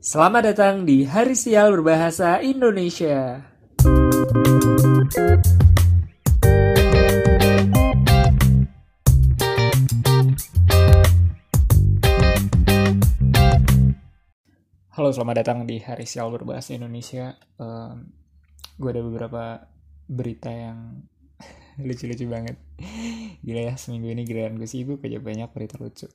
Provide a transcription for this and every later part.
Selamat datang di Hari Sial Berbahasa Indonesia. Halo, selamat datang di Hari Sial Berbahasa Indonesia. Um, gue ada beberapa berita yang lucu-lucu banget. Gila ya, seminggu ini giliran gue sibuk aja banyak berita lucu.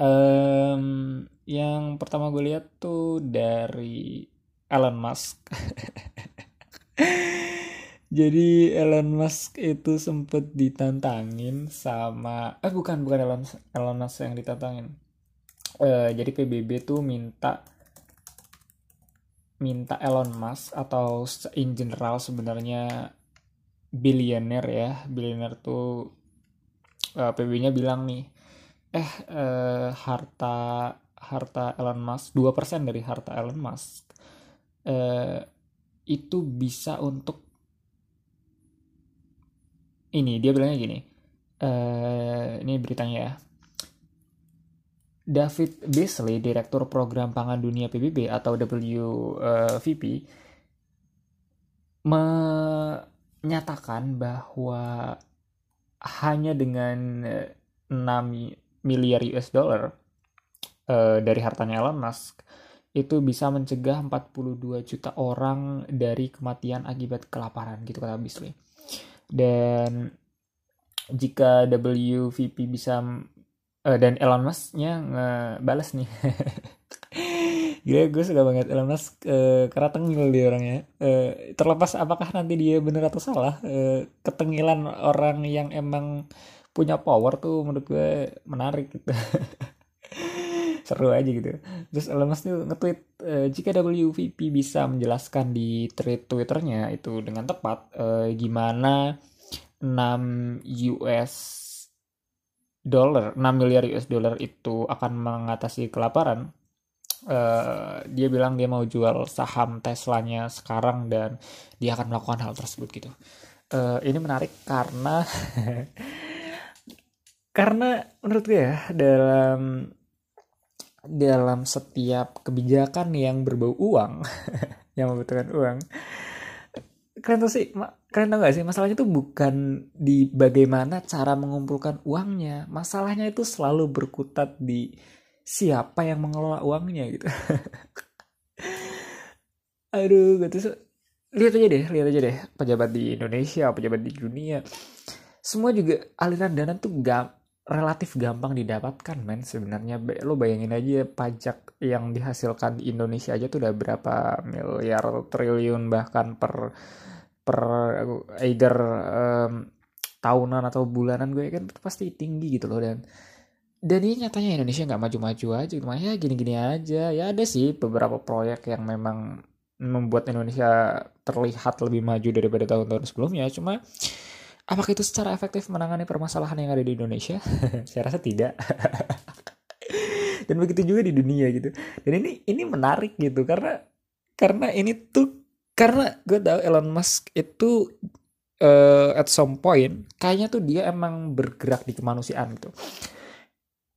Um, yang pertama gue lihat tuh dari Elon Musk. Jadi Elon Musk itu sempet ditantangin sama eh bukan bukan Elon Elon Musk yang ditantangin. Uh, jadi PBB tuh minta minta Elon Musk atau in general sebenarnya bilioner ya bilioner tuh uh, PBB-nya bilang nih eh uh, harta harta Elon Musk 2% dari harta Elon Musk uh, itu bisa untuk ini dia bilangnya gini uh, ini beritanya ya. David Beasley, Direktur Program Pangan Dunia PBB atau WVP, menyatakan bahwa hanya dengan 6 miliar US dollar uh, dari hartanya Elon Musk itu bisa mencegah 42 juta orang dari kematian akibat kelaparan gitu kata Beasley. Dan jika WVP bisa uh, dan Elon Musk-nya ngebales nih Gila gue suka banget Elon Musk uh, karena tengil dia orangnya uh, terlepas apakah nanti dia bener atau salah uh, ketengilan orang yang emang punya power tuh menurut gue menarik gitu. Seru aja gitu. Terus Elon Musk tuh nge-tweet uh, jika WVP bisa menjelaskan di tweet twitternya itu dengan tepat uh, gimana 6 US dollar 6 miliar US dollar itu akan mengatasi kelaparan? Uh, dia bilang dia mau jual saham Teslanya sekarang dan dia akan melakukan hal tersebut gitu. Uh, ini menarik karena karena menurut gue ya dalam dalam setiap kebijakan yang berbau uang yang membutuhkan uang kalian tau sih kalian tau gak sih? Masalahnya tuh bukan di bagaimana cara mengumpulkan uangnya. Masalahnya itu selalu berkutat di siapa yang mengelola uangnya gitu. Aduh gitu lihat aja deh lihat aja deh pejabat di Indonesia pejabat di dunia. Semua juga aliran dana tuh gak relatif gampang didapatkan men sebenarnya. Lo bayangin aja pajak yang dihasilkan di Indonesia aja tuh udah berapa miliar triliun bahkan per per either um, tahunan atau bulanan gue kan pasti tinggi gitu loh dan dan ini nyatanya Indonesia nggak maju-maju aja cuma ya gini-gini aja. Ya ada sih beberapa proyek yang memang membuat Indonesia terlihat lebih maju daripada tahun-tahun sebelumnya cuma apakah itu secara efektif menangani permasalahan yang ada di Indonesia? Saya rasa tidak. Dan begitu juga di dunia gitu. Dan ini ini menarik gitu karena karena ini tuh karena gue tahu Elon Musk itu uh, at some point kayaknya tuh dia emang bergerak di kemanusiaan gitu.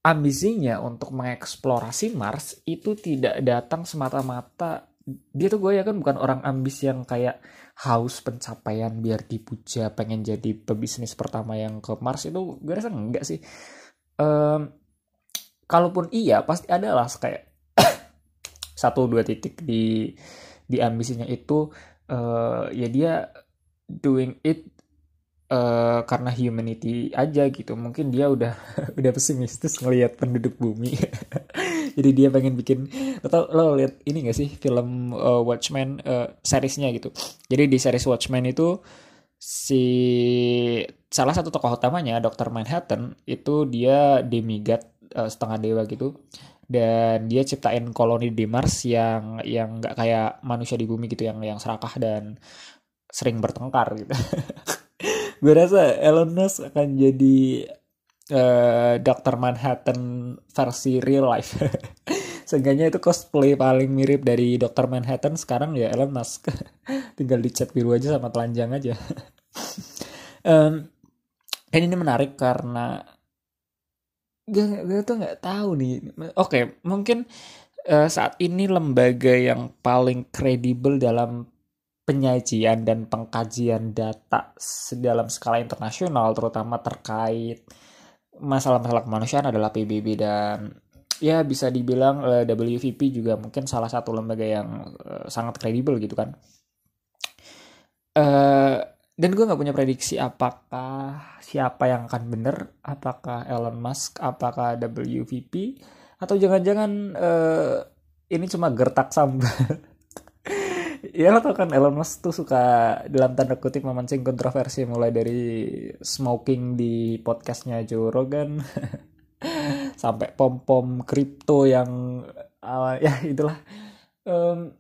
Ambisinya untuk mengeksplorasi Mars itu tidak datang semata-mata. Dia tuh gue ya kan bukan orang ambis yang kayak haus pencapaian biar dipuja pengen jadi pebisnis pertama yang ke Mars itu gue rasa enggak sih. Um, kalaupun iya pasti ada lah kayak satu dua titik di di ambisinya itu uh, ya dia doing it uh, karena humanity aja gitu mungkin dia udah udah pesimistis ngelihat penduduk bumi jadi dia pengen bikin atau lo lihat ini gak sih film uh, Watchmen uh, seriesnya gitu jadi di series Watchmen itu si salah satu tokoh utamanya Dr. Manhattan itu dia demigod uh, setengah dewa gitu dan dia ciptain koloni di Mars yang yang nggak kayak manusia di bumi gitu yang yang serakah dan sering bertengkar gitu. gue rasa Elon Musk akan jadi uh, Dr. Manhattan versi real life. Seenggaknya itu cosplay paling mirip dari Dr. Manhattan sekarang ya Elon Musk. Tinggal dicat biru aja sama telanjang aja. um, dan ini menarik karena gue gue tuh nggak tahu nih oke okay, mungkin uh, saat ini lembaga yang paling kredibel dalam penyajian dan pengkajian data dalam skala internasional terutama terkait masalah-masalah kemanusiaan adalah PBB dan ya bisa dibilang eh, WVP juga mungkin salah satu lembaga yang uh, sangat kredibel gitu kan. Uh, dan gue nggak punya prediksi apakah siapa yang akan bener, apakah Elon Musk, apakah WVP, atau jangan-jangan uh, ini cuma gertak sambal. ya lo tau kan Elon Musk tuh suka dalam tanda kutip memancing kontroversi mulai dari smoking di podcastnya Joe Rogan sampai pom pom kripto yang uh, ya itulah. Um,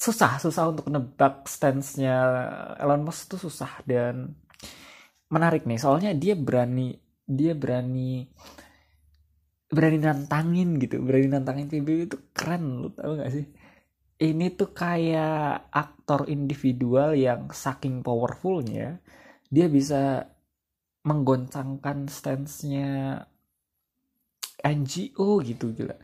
susah susah untuk nebak stance-nya Elon Musk tuh susah dan menarik nih. Soalnya dia berani dia berani berani nantangin gitu berani nantangin PBB itu keren lu tau gak sih ini tuh kayak aktor individual yang saking powerfulnya dia bisa menggoncangkan stance-nya NGO gitu gila.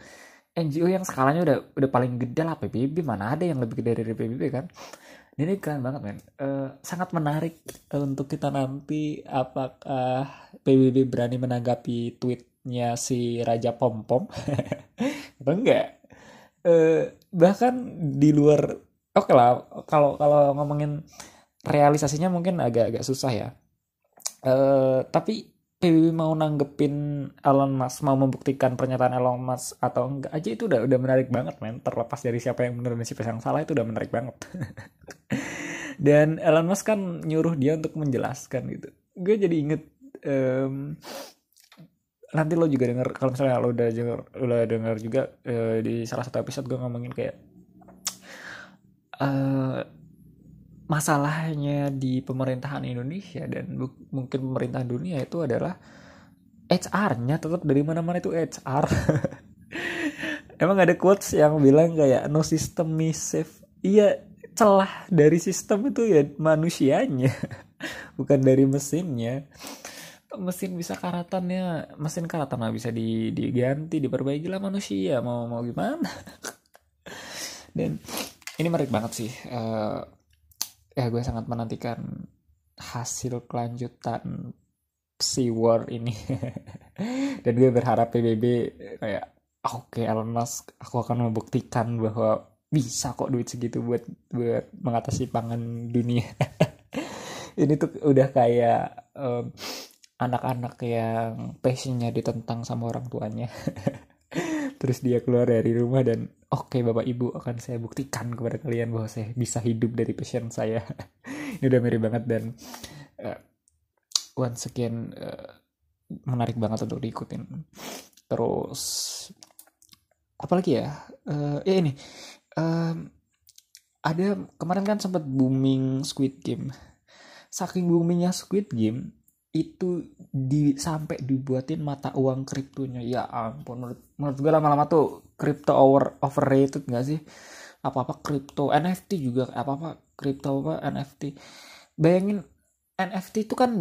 NGO yang skalanya udah udah paling gede lah PBB mana ada yang lebih gede dari PBB kan? Ini keren banget men. Uh, sangat menarik untuk kita nanti apakah PBB berani menanggapi tweetnya si Raja Pom Pom atau enggak uh, bahkan di luar oke okay lah kalau kalau ngomongin realisasinya mungkin agak-agak susah ya. Uh, tapi PBB mau nanggepin Elon Musk mau membuktikan pernyataan Elon Musk atau enggak aja itu udah udah menarik banget men. Terlepas dari siapa yang benar dan siapa yang salah itu udah menarik banget. Dan Elon Musk kan nyuruh dia untuk menjelaskan gitu. Gue jadi inget um, nanti lo juga denger kalau misalnya lo udah denger udah denger juga uh, di salah satu episode gue ngomongin kayak uh, masalahnya di pemerintahan Indonesia dan mungkin pemerintahan dunia itu adalah HR-nya tetap dari mana-mana itu HR. Emang ada quotes yang bilang kayak no system is safe. Iya, celah dari sistem itu ya manusianya, bukan dari mesinnya mesin bisa karatannya mesin karatan lah bisa di, diganti diperbaiki lah manusia mau mau gimana. Dan ini menarik banget sih uh, ya gue sangat menantikan hasil kelanjutan si war ini. Dan gue berharap PBB kayak oke okay, Elon Musk aku akan membuktikan bahwa bisa kok duit segitu buat buat mengatasi pangan dunia. Ini tuh udah kayak um, anak-anak yang passionnya ditentang sama orang tuanya. Terus dia keluar dari rumah dan oke okay, bapak ibu akan saya buktikan kepada kalian bahwa saya bisa hidup dari passion saya. Ini udah mirip banget dan uh, once again uh, menarik banget untuk diikutin. Terus apalagi ya? Uh, ya ini um, ada kemarin kan sempat booming Squid Game. Saking boomingnya Squid Game itu di sampai dibuatin mata uang kriptonya. Ya ampun menurut menurut gue lama-lama tuh kripto over overrated gak sih? Apa apa kripto NFT juga apa apa kripto apa NFT bayangin NFT itu kan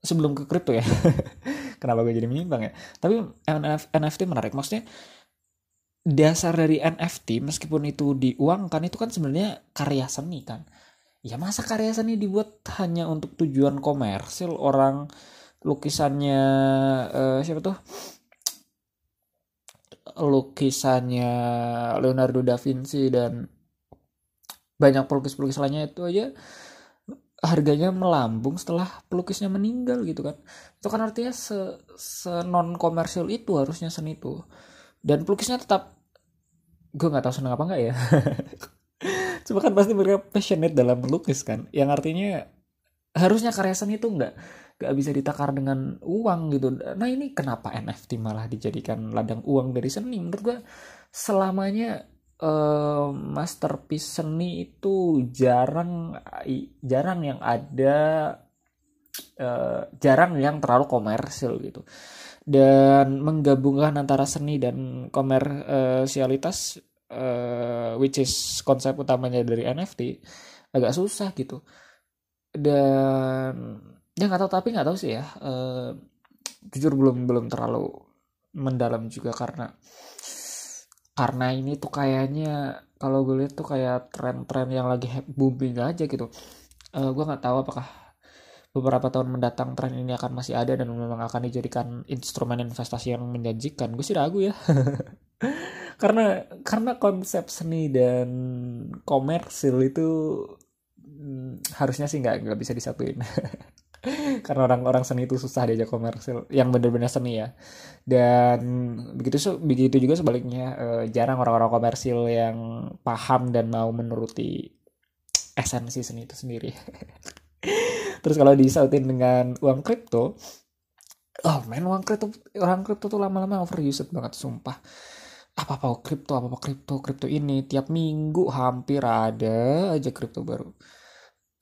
sebelum ke kripto ya. Kenapa gue jadi menyimpang ya? Tapi NFT menarik. Maksudnya dasar dari NFT meskipun itu diuangkan itu kan sebenarnya karya seni kan ya masa karya seni dibuat hanya untuk tujuan komersil? Orang lukisannya uh, siapa tuh? Lukisannya Leonardo da Vinci dan banyak pelukis-pelukis lainnya itu aja harganya melambung setelah pelukisnya meninggal gitu kan. Itu kan artinya se, se non komersil itu harusnya seni itu dan pelukisnya tetap gue nggak tahu seneng apa enggak ya Cuma kan pasti mereka passionate dalam melukis kan. Yang artinya harusnya karya seni itu nggak nggak bisa ditakar dengan uang gitu. Nah ini kenapa NFT malah dijadikan ladang uang dari seni? Menurut gue selamanya uh, masterpiece seni itu jarang jarang yang ada uh, jarang yang terlalu komersil gitu dan menggabungkan antara seni dan komersialitas uh, which is konsep utamanya dari NFT agak susah gitu. Dan ya nggak tahu tapi nggak tahu sih ya uh, jujur belum belum terlalu mendalam juga karena karena ini tuh kayaknya kalau gue lihat tuh kayak tren-tren yang lagi booming aja gitu. Uh, gue nggak tahu apakah beberapa tahun mendatang tren ini akan masih ada dan memang akan dijadikan instrumen investasi yang menjanjikan. Gue sih ragu ya karena karena konsep seni dan komersil itu hmm, harusnya sih nggak nggak bisa disatuin. Karena orang-orang seni itu susah diajak komersil yang benar-benar seni ya. Dan begitu begitu juga sebaliknya uh, jarang orang-orang komersil yang paham dan mau menuruti esensi seni itu sendiri. Terus kalau disautin dengan uang kripto oh men uang kripto uang kripto tuh lama-lama overused banget sumpah apa apa kripto apa apa kripto kripto ini tiap minggu hampir ada aja kripto baru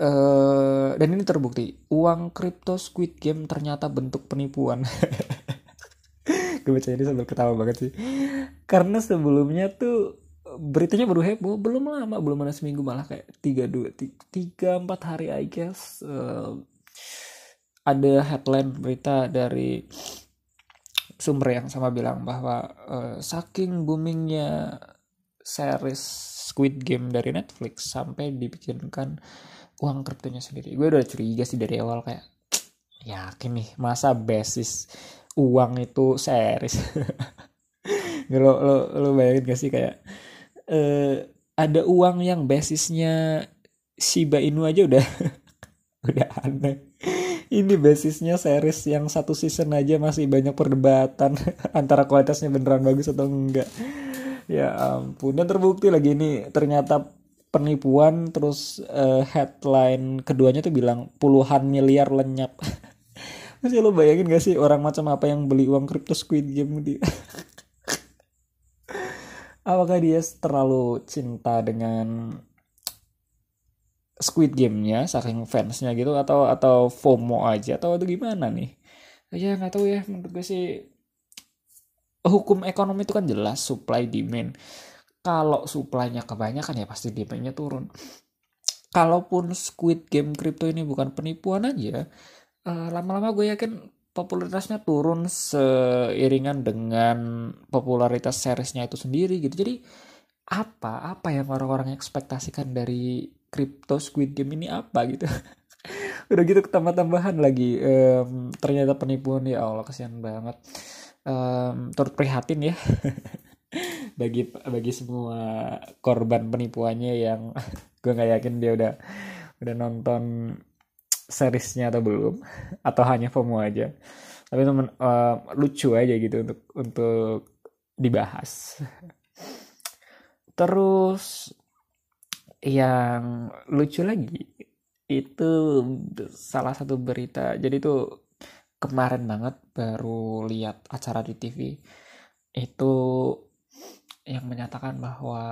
Uh, dan ini terbukti uang kripto Squid Game ternyata bentuk penipuan. gue baca ini sambil ketawa banget sih. Karena sebelumnya tuh beritanya baru heboh, belum lama, belum ada seminggu malah kayak tiga dua tiga empat hari I guess. Uh, ada headline berita dari sumber yang sama bilang bahwa uh, saking boomingnya series Squid Game dari Netflix sampai dibikinkan uang kriptonya sendiri. Gue udah curiga sih dari awal kayak yakin nih masa basis uang itu series? Lo, lo, lo bayangin gak sih kayak uh, ada uang yang basisnya Shiba Inu aja udah udah aneh ini basisnya series yang satu season aja masih banyak perdebatan antara kualitasnya beneran bagus atau enggak. Ya ampun dan terbukti lagi ini ternyata penipuan terus uh, headline keduanya tuh bilang puluhan miliar lenyap. Masih lo bayangin gak sih orang macam apa yang beli uang crypto Squid Game di apakah dia terlalu cinta dengan Squid Game-nya saking fansnya gitu atau atau FOMO aja atau itu gimana nih ya nggak tahu ya menurut gue sih hukum ekonomi itu kan jelas supply demand kalau supply-nya kebanyakan ya pasti demand-nya turun. Kalaupun Squid Game crypto ini bukan penipuan aja, uh, lama-lama gue yakin popularitasnya turun seiringan dengan popularitas seriesnya itu sendiri gitu. Jadi apa apa yang orang-orang ekspektasikan dari crypto Squid Game ini apa gitu? Udah gitu tambah-tambahan lagi um, ternyata penipuan ya Allah kasihan banget. Um, turut prihatin ya. bagi bagi semua korban penipuannya yang gue nggak yakin dia udah udah nonton seriesnya atau belum atau hanya FOMO aja tapi temen uh, lucu aja gitu untuk untuk dibahas terus yang lucu lagi itu salah satu berita jadi tuh kemarin banget baru lihat acara di TV itu yang menyatakan bahwa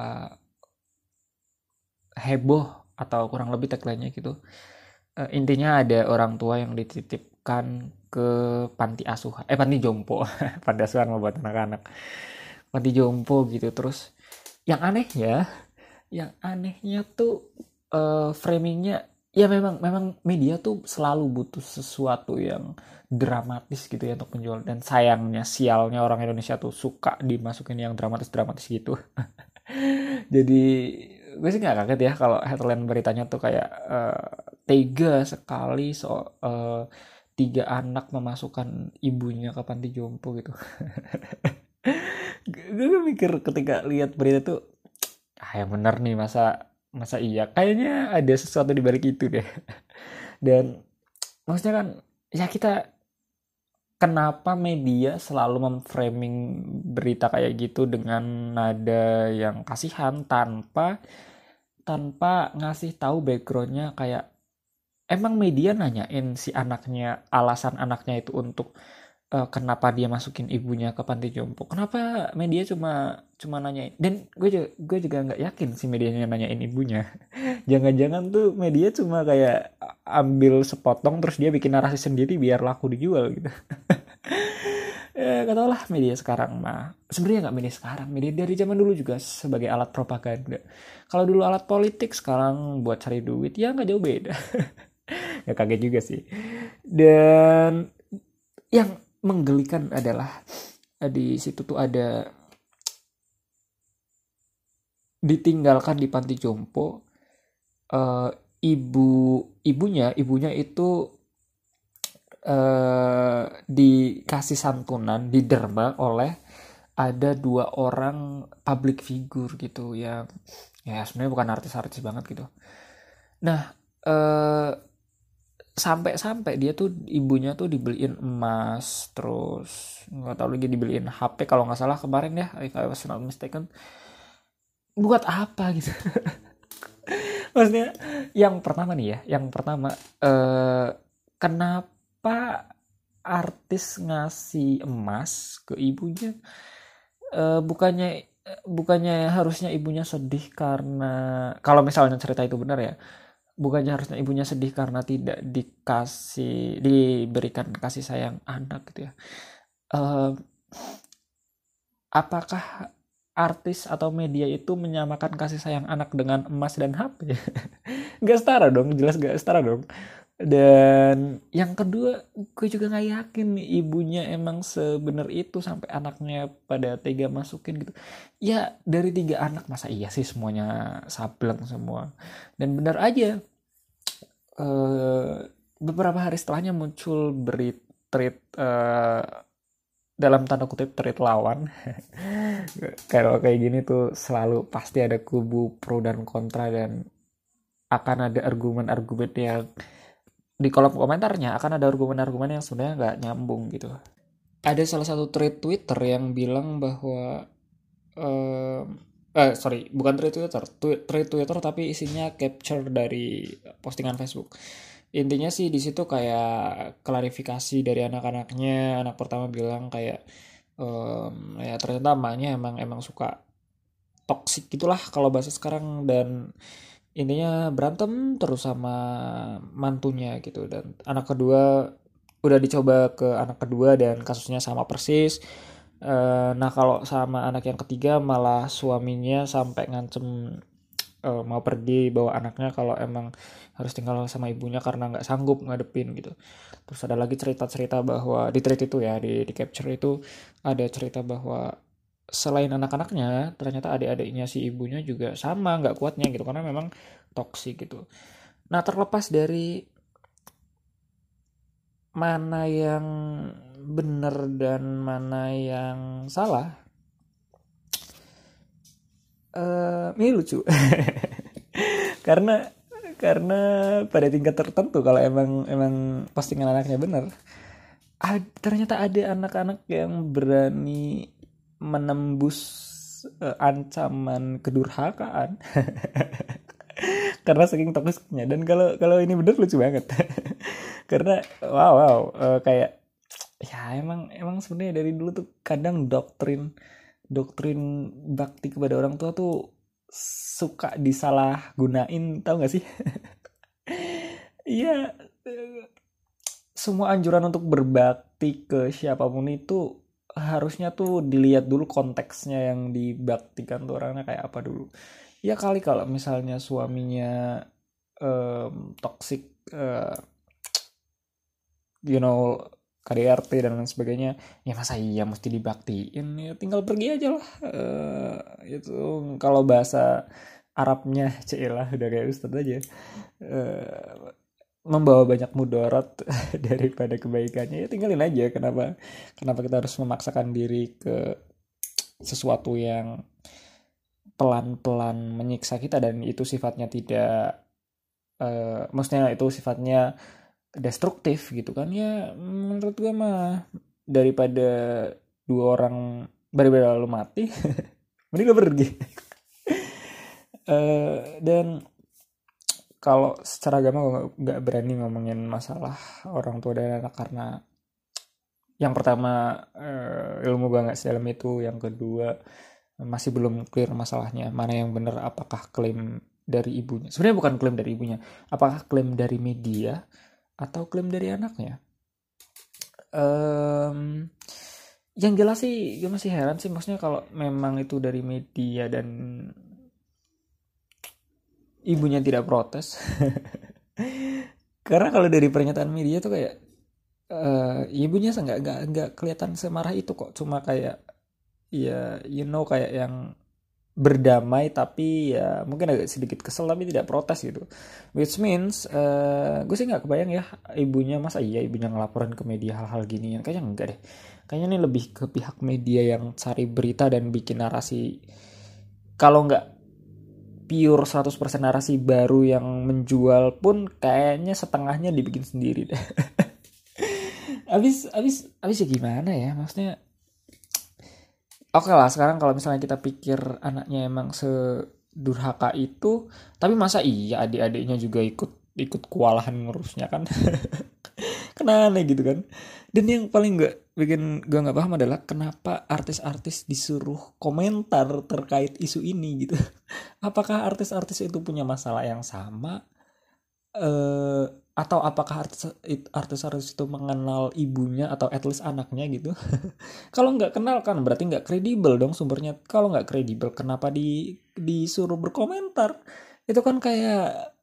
heboh atau kurang lebih tagline-nya gitu. Uh, intinya ada orang tua yang dititipkan ke panti asuhan, eh panti jompo, panti asuhan buat anak-anak. Panti jompo gitu terus yang anehnya, yang anehnya tuh uh, framingnya ya memang memang media tuh selalu butuh sesuatu yang dramatis gitu ya untuk menjual. Dan sayangnya sialnya orang Indonesia tuh suka dimasukin yang dramatis dramatis gitu. Jadi gue sih nggak kaget ya kalau headline beritanya tuh kayak uh, tega sekali so uh, tiga anak memasukkan ibunya ke panti jompo gitu. Gue mikir ketika lihat berita tuh ah yang bener nih masa masa iya? Kayaknya ada sesuatu di balik itu deh. Dan maksudnya kan ya kita kenapa media selalu memframing berita kayak gitu dengan nada yang kasihan tanpa tanpa ngasih tahu backgroundnya? Kayak emang media nanyain si anaknya alasan anaknya itu untuk uh, kenapa dia masukin ibunya ke panti jompo? Kenapa media cuma cuma nanyain? Dan gue juga gue juga nggak yakin si medianya nanyain ibunya. Jangan-jangan tuh media cuma kayak ambil sepotong terus dia bikin narasi sendiri biar laku dijual gitu. Ya gak tau lah media sekarang mah. Sebenarnya nggak media sekarang. Media dari zaman dulu juga sebagai alat propaganda. Kalau dulu alat politik sekarang buat cari duit ya nggak jauh beda. Ya kaget juga sih. Dan yang menggelikan adalah eh, di situ tuh ada ditinggalkan di panti jompo uh, ibu ibunya ibunya itu uh, dikasih santunan diderma oleh ada dua orang public figure gitu yang ya sebenarnya bukan artis-artis banget gitu. Nah uh, sampai-sampai dia tuh ibunya tuh dibeliin emas terus nggak tahu lagi dibeliin HP kalau nggak salah kemarin ya if I was not mistaken. Buat apa gitu? Maksudnya yang pertama nih ya yang pertama eh, kenapa artis ngasih emas ke ibunya? Eh, bukannya bukannya harusnya ibunya sedih karena kalau misalnya cerita itu benar ya bukannya harusnya ibunya sedih karena tidak dikasih diberikan kasih sayang anak gitu ya. Uh, apakah artis atau media itu menyamakan kasih sayang anak dengan emas dan HP gak setara dong jelas gak setara dong dan yang kedua gue juga nggak yakin ibunya emang sebenar itu sampai anaknya pada tega masukin gitu. Ya dari tiga anak masa iya sih semuanya sableng semua? Dan benar aja uh, beberapa hari setelahnya muncul berit tweet uh, dalam tanda kutip tweet lawan. Kalau kayak gini tuh selalu pasti ada kubu pro dan kontra dan akan ada argumen-argumen yang di kolom komentarnya akan ada argumen-argumen yang sebenarnya nggak nyambung gitu. Ada salah satu thread Twitter yang bilang bahwa uh, eh sorry bukan thread Twitter, thread Twitter tapi isinya capture dari postingan Facebook. Intinya sih di situ kayak klarifikasi dari anak-anaknya. Anak pertama bilang kayak um, ya ternyata emaknya emang emang suka toksik gitulah kalau bahasa sekarang dan intinya berantem terus sama mantunya gitu. Dan anak kedua udah dicoba ke anak kedua dan kasusnya sama persis. Uh, nah kalau sama anak yang ketiga malah suaminya sampai ngancem uh, mau pergi bawa anaknya kalau emang harus tinggal sama ibunya karena nggak sanggup ngadepin gitu. Terus ada lagi cerita-cerita bahwa di tweet itu ya di, di capture itu ada cerita bahwa selain anak-anaknya ternyata adik-adiknya si ibunya juga sama nggak kuatnya gitu karena memang toksik gitu. Nah terlepas dari mana yang benar dan mana yang salah uh, ini lucu. Karena karena pada tingkat tertentu kalau emang emang postingan anaknya benar ternyata ada anak-anak yang berani menembus uh, ancaman kedurhakaan. Karena saking toksiknya dan kalau kalau ini bener lucu banget. Karena wow wow uh, kayak ya emang emang sebenarnya dari dulu tuh kadang doktrin doktrin bakti kepada orang tua tuh suka disalah gunain tau gak sih? Iya semua anjuran untuk berbakti ke siapa pun itu harusnya tuh dilihat dulu konteksnya yang dibaktikan tuh orangnya kayak apa dulu. Ya kali kalau misalnya suaminya um, toxic uh, you know KDRT dan lain sebagainya ya masa iya mesti dibaktiin? Ya tinggal pergi aja lah uh, itu kalau bahasa Arabnya celah udah kayak Ustadz aja uh, membawa banyak mudarat daripada kebaikannya. Ya tinggalin aja kenapa kenapa kita harus memaksakan diri ke sesuatu yang pelan-pelan menyiksa kita dan itu sifatnya tidak uh, maksudnya itu sifatnya destruktif gitu kan. Ya menurut gue mah daripada dua orang berbeda lalu mati mending lo pergi. Uh, dan kalau secara agama gue nggak berani ngomongin masalah orang tua dan anak karena yang pertama uh, ilmu gue nggak sedalam itu yang kedua masih belum clear masalahnya mana yang benar apakah klaim dari ibunya. Sebenarnya bukan klaim dari ibunya apakah klaim dari media atau klaim dari anaknya? Um, yang jelas sih gue masih heran sih maksudnya kalau memang itu dari media dan ibunya tidak protes. Karena kalau dari pernyataan media tuh kayak uh, ibunya nggak nggak nggak kelihatan semarah itu kok. Cuma kayak ya you know kayak yang berdamai tapi ya mungkin agak sedikit kesel tapi tidak protes gitu. Which means uh, gue sih nggak kebayang ya ibunya masa iya ibunya ngelaporin ke media hal-hal gini ya kayaknya enggak deh. Kayaknya ini lebih ke pihak media yang cari berita dan bikin narasi. Kalau nggak pure 100% narasi baru yang menjual pun kayaknya setengahnya dibikin sendiri deh. Abis abis abis ya gimana ya? Maksudnya oke okay lah sekarang kalau misalnya kita pikir anaknya emang sedurhaka itu tapi masa iya adik-adiknya juga ikut ikut kewalahan ngurusnya kan kenapa aneh gitu kan. Dan yang paling nggak bikin gue nggak paham adalah kenapa artis-artis disuruh komentar terkait isu ini gitu. Apakah artis-artis itu punya masalah yang sama? Eh atau apakah artis artis artis itu mengenal ibunya atau at least anaknya gitu? Kalau nggak kenal kan berarti nggak kredibel dong sumbernya. Kalau nggak kredibel kenapa di disuruh berkomentar? Itu kan kayak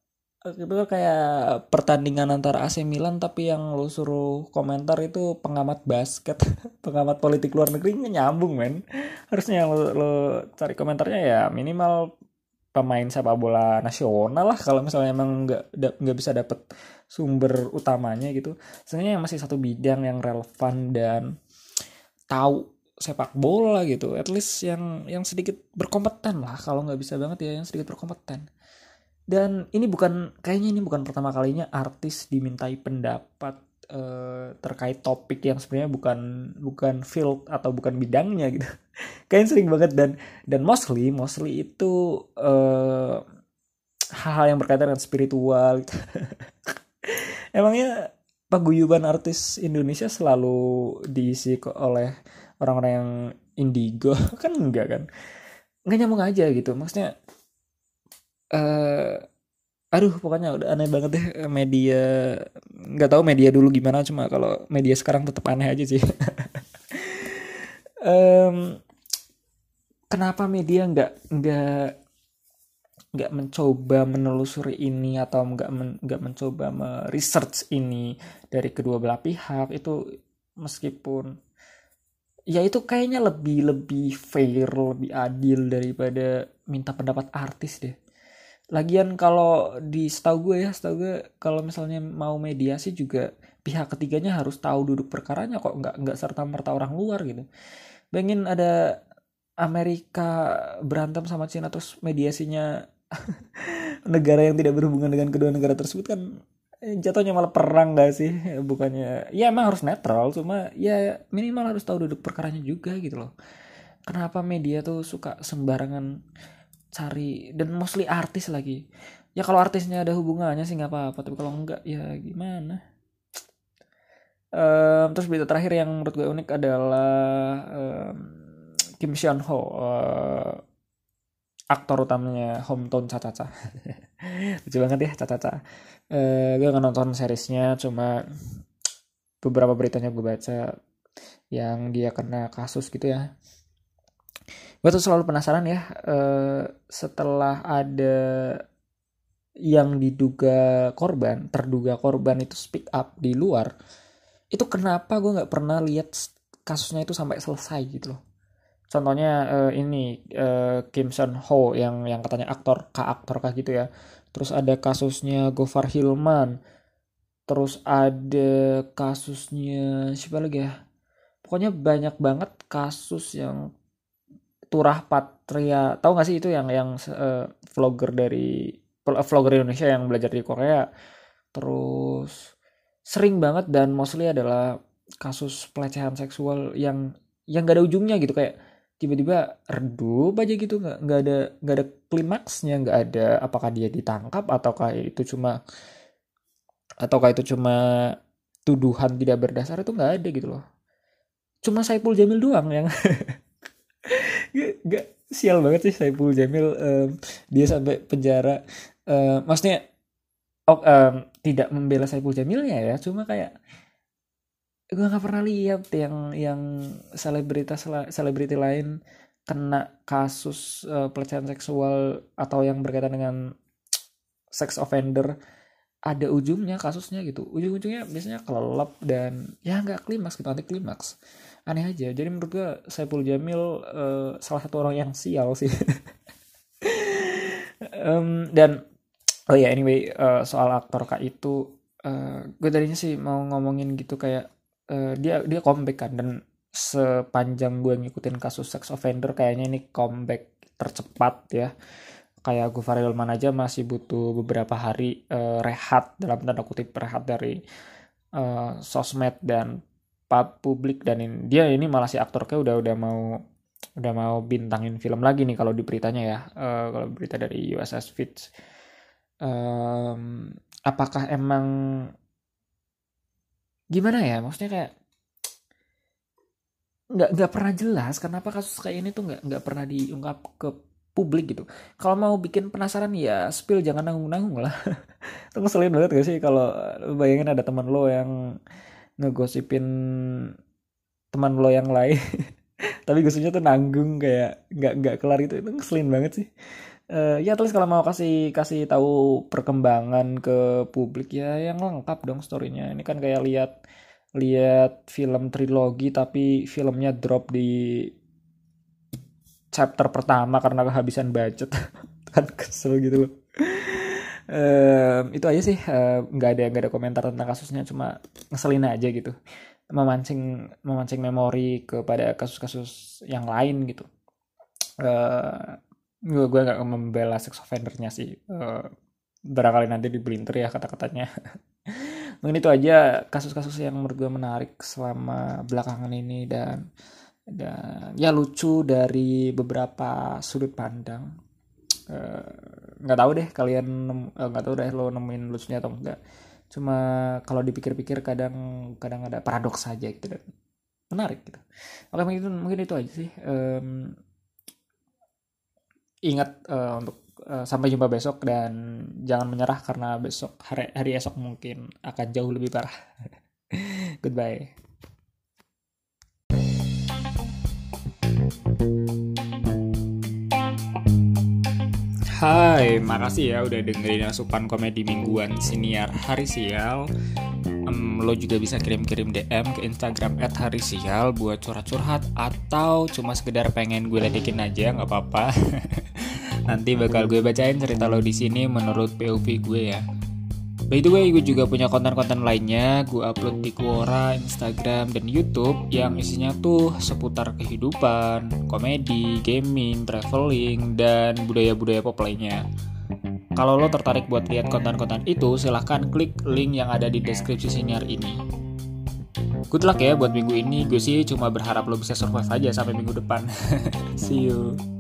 itu kayak pertandingan antara AC Milan tapi yang lo suruh komentar itu pengamat basket pengamat politik luar negeri nyambung men. Harusnya yang lo, lo cari komentarnya ya minimal pemain sepak bola nasional lah kalau misalnya emang nggak nggak bisa dapet sumber utamanya gitu. Sebenarnya masih satu bidang yang relevan dan tahu sepak bola gitu at least yang yang sedikit berkompeten lah kalau nggak bisa banget ya yang sedikit berkompeten dan ini bukan kayaknya ini bukan pertama kalinya artis dimintai pendapat uh, terkait topik yang sebenarnya bukan bukan field atau bukan bidangnya gitu. Kayaknya sering banget dan dan mostly mostly itu uh, hal-hal yang berkaitan dengan spiritual gitu. emangnya paguyuban artis Indonesia selalu diisi oleh orang-orang yang indigo? Kan enggak kan? Nggak nyambung aja gitu. Maksudnya uh, aduh pokoknya udah aneh banget deh media nggak tahu media dulu gimana cuma kalau media sekarang tetap aneh aja sih. Um, kenapa media nggak nggak nggak mencoba menelusuri ini atau nggak men, nggak mencoba meresearch ini dari kedua belah pihak itu meskipun ya itu kayaknya lebih lebih fair lebih adil daripada minta pendapat artis deh lagian kalau di setahu gue ya setahu gue kalau misalnya mau mediasi juga pihak ketiganya harus tahu duduk perkaranya kok nggak nggak serta merta orang luar gitu. Bangin ada Amerika berantem sama Cina terus mediasinya negara yang tidak berhubungan dengan kedua negara tersebut kan eh, jatuhnya malah perang gak sih? Bukannya ya emang harus netral cuma ya minimal harus tahu duduk perkaranya juga gitu loh. Kenapa media tuh suka sembarangan cari dan mostly artis lagi. Ya kalau artisnya ada hubungannya sih nggak apa-apa tapi kalau enggak ya gimana? Um, terus berita terakhir yang menurut gue unik adalah um, Kim Sean Ho uh, aktor utamanya Hometown Caca-Caca lucu banget ya Caca-Caca uh, gue nggak nonton seriesnya cuma beberapa beritanya gue baca yang dia kena kasus gitu ya gue tuh selalu penasaran ya uh, setelah ada yang diduga korban terduga korban itu speak up di luar itu kenapa gue nggak pernah lihat kasusnya itu sampai selesai gitu loh. Contohnya uh, ini uh, Kim Son Ho yang yang katanya aktor k aktor kah gitu ya. Terus ada kasusnya Gofar Hilman. Terus ada kasusnya siapa lagi ya? Pokoknya banyak banget kasus yang Turah Patria. Tahu gak sih itu yang yang uh, vlogger dari vlogger Indonesia yang belajar di Korea? Terus sering banget dan mostly adalah kasus pelecehan seksual yang yang gak ada ujungnya gitu. Kayak tiba-tiba redup aja gitu nggak nggak ada nggak ada klimaksnya nggak ada apakah dia ditangkap ataukah itu cuma ataukah itu cuma tuduhan tidak berdasar itu nggak ada gitu loh. Cuma Saipul Jamil doang yang gak, sial banget sih Saiful Jamil um, dia sampai penjara. Um, maksudnya oh, um, tidak membela Saiful Jamilnya ya cuma kayak gue nggak pernah lihat yang yang selebritas selebriti lain kena kasus uh, pelecehan seksual atau yang berkaitan dengan sex offender. Ada ujungnya kasusnya gitu. Ujung-ujungnya biasanya kelelep dan ya nggak klimaks gitu anti klimaks aneh aja. Jadi menurut gue Saiful Jamil uh, salah satu orang yang sial sih. Um, dan oh ya yeah, anyway uh, soal aktor kak itu uh, gue tadinya sih mau ngomongin gitu kayak uh, dia dia comeback kan. Dan sepanjang gue ngikutin kasus sex offender kayaknya ini comeback tercepat ya. Kayak gue Ilman aja masih butuh beberapa hari uh, rehat dalam tanda kutip rehat dari uh, sosmed dan publik dan ini, dia ini malah si aktornya udah udah mau udah mau bintangin film lagi nih kalau di beritanya ya uh, kalau berita dari USS Fitch um, apakah emang gimana ya maksudnya kayak nggak nggak pernah jelas kenapa kasus kayak ini tuh nggak nggak pernah diungkap ke publik gitu. Kalau mau bikin penasaran ya spill jangan nanggung-nanggung lah. Itu ngeselin banget gak sih kalau bayangin ada teman lo yang ngegosipin teman lo yang lain. Tapi gosipnya tuh nanggung kayak nggak nggak kelar gitu. Itu ngeselin banget sih. Uh, ya terus kalau mau kasih kasih tahu perkembangan ke publik ya yang lengkap dong storynya. Ini kan kayak lihat lihat film trilogi tapi filmnya drop di chapter pertama karena kehabisan budget kan kesel gitu loh itu aja sih nggak uh, ada nggak ada komentar tentang kasusnya cuma ngeselin aja gitu. Memancing memancing memori kepada kasus-kasus yang lain gitu. Uh, gue gue nggak membela sex offendernya sih. Uh, barangkali nanti dibelinter ya kata-katanya. Mungkin itu aja kasus-kasus yang menurut gue menarik selama belakangan ini dan dan ya lucu dari beberapa sudut pandang. eh, nggak uh, tahu deh kalian eh, nggak uh, tahu deh lo nemuin lucunya atau enggak. Cuma kalau dipikir-pikir kadang kadang ada paradoks saja gitu dan menarik gitu. Oke mungkin mungkin itu aja sih. Um, ingat uh, untuk uh, sampai jumpa besok dan jangan menyerah karena besok hari hari esok mungkin akan jauh lebih parah. Goodbye Hai, makasih ya udah dengerin asupan komedi mingguan siniar Hari Sial. Um, lo juga bisa kirim-kirim DM ke Instagram @harisial buat curhat-curhat atau cuma sekedar pengen gue ledekin aja nggak apa-apa. Nanti bakal gue bacain cerita lo di sini menurut POV gue ya. By the way, gue juga punya konten-konten lainnya. Gue upload di Quora, Instagram, dan YouTube yang isinya tuh seputar kehidupan, komedi, gaming, traveling, dan budaya-budaya pop lainnya. Kalau lo tertarik buat lihat konten-konten itu, silahkan klik link yang ada di deskripsi siniar ini. Good luck ya buat minggu ini. Gue sih cuma berharap lo bisa survive aja sampai minggu depan. See you.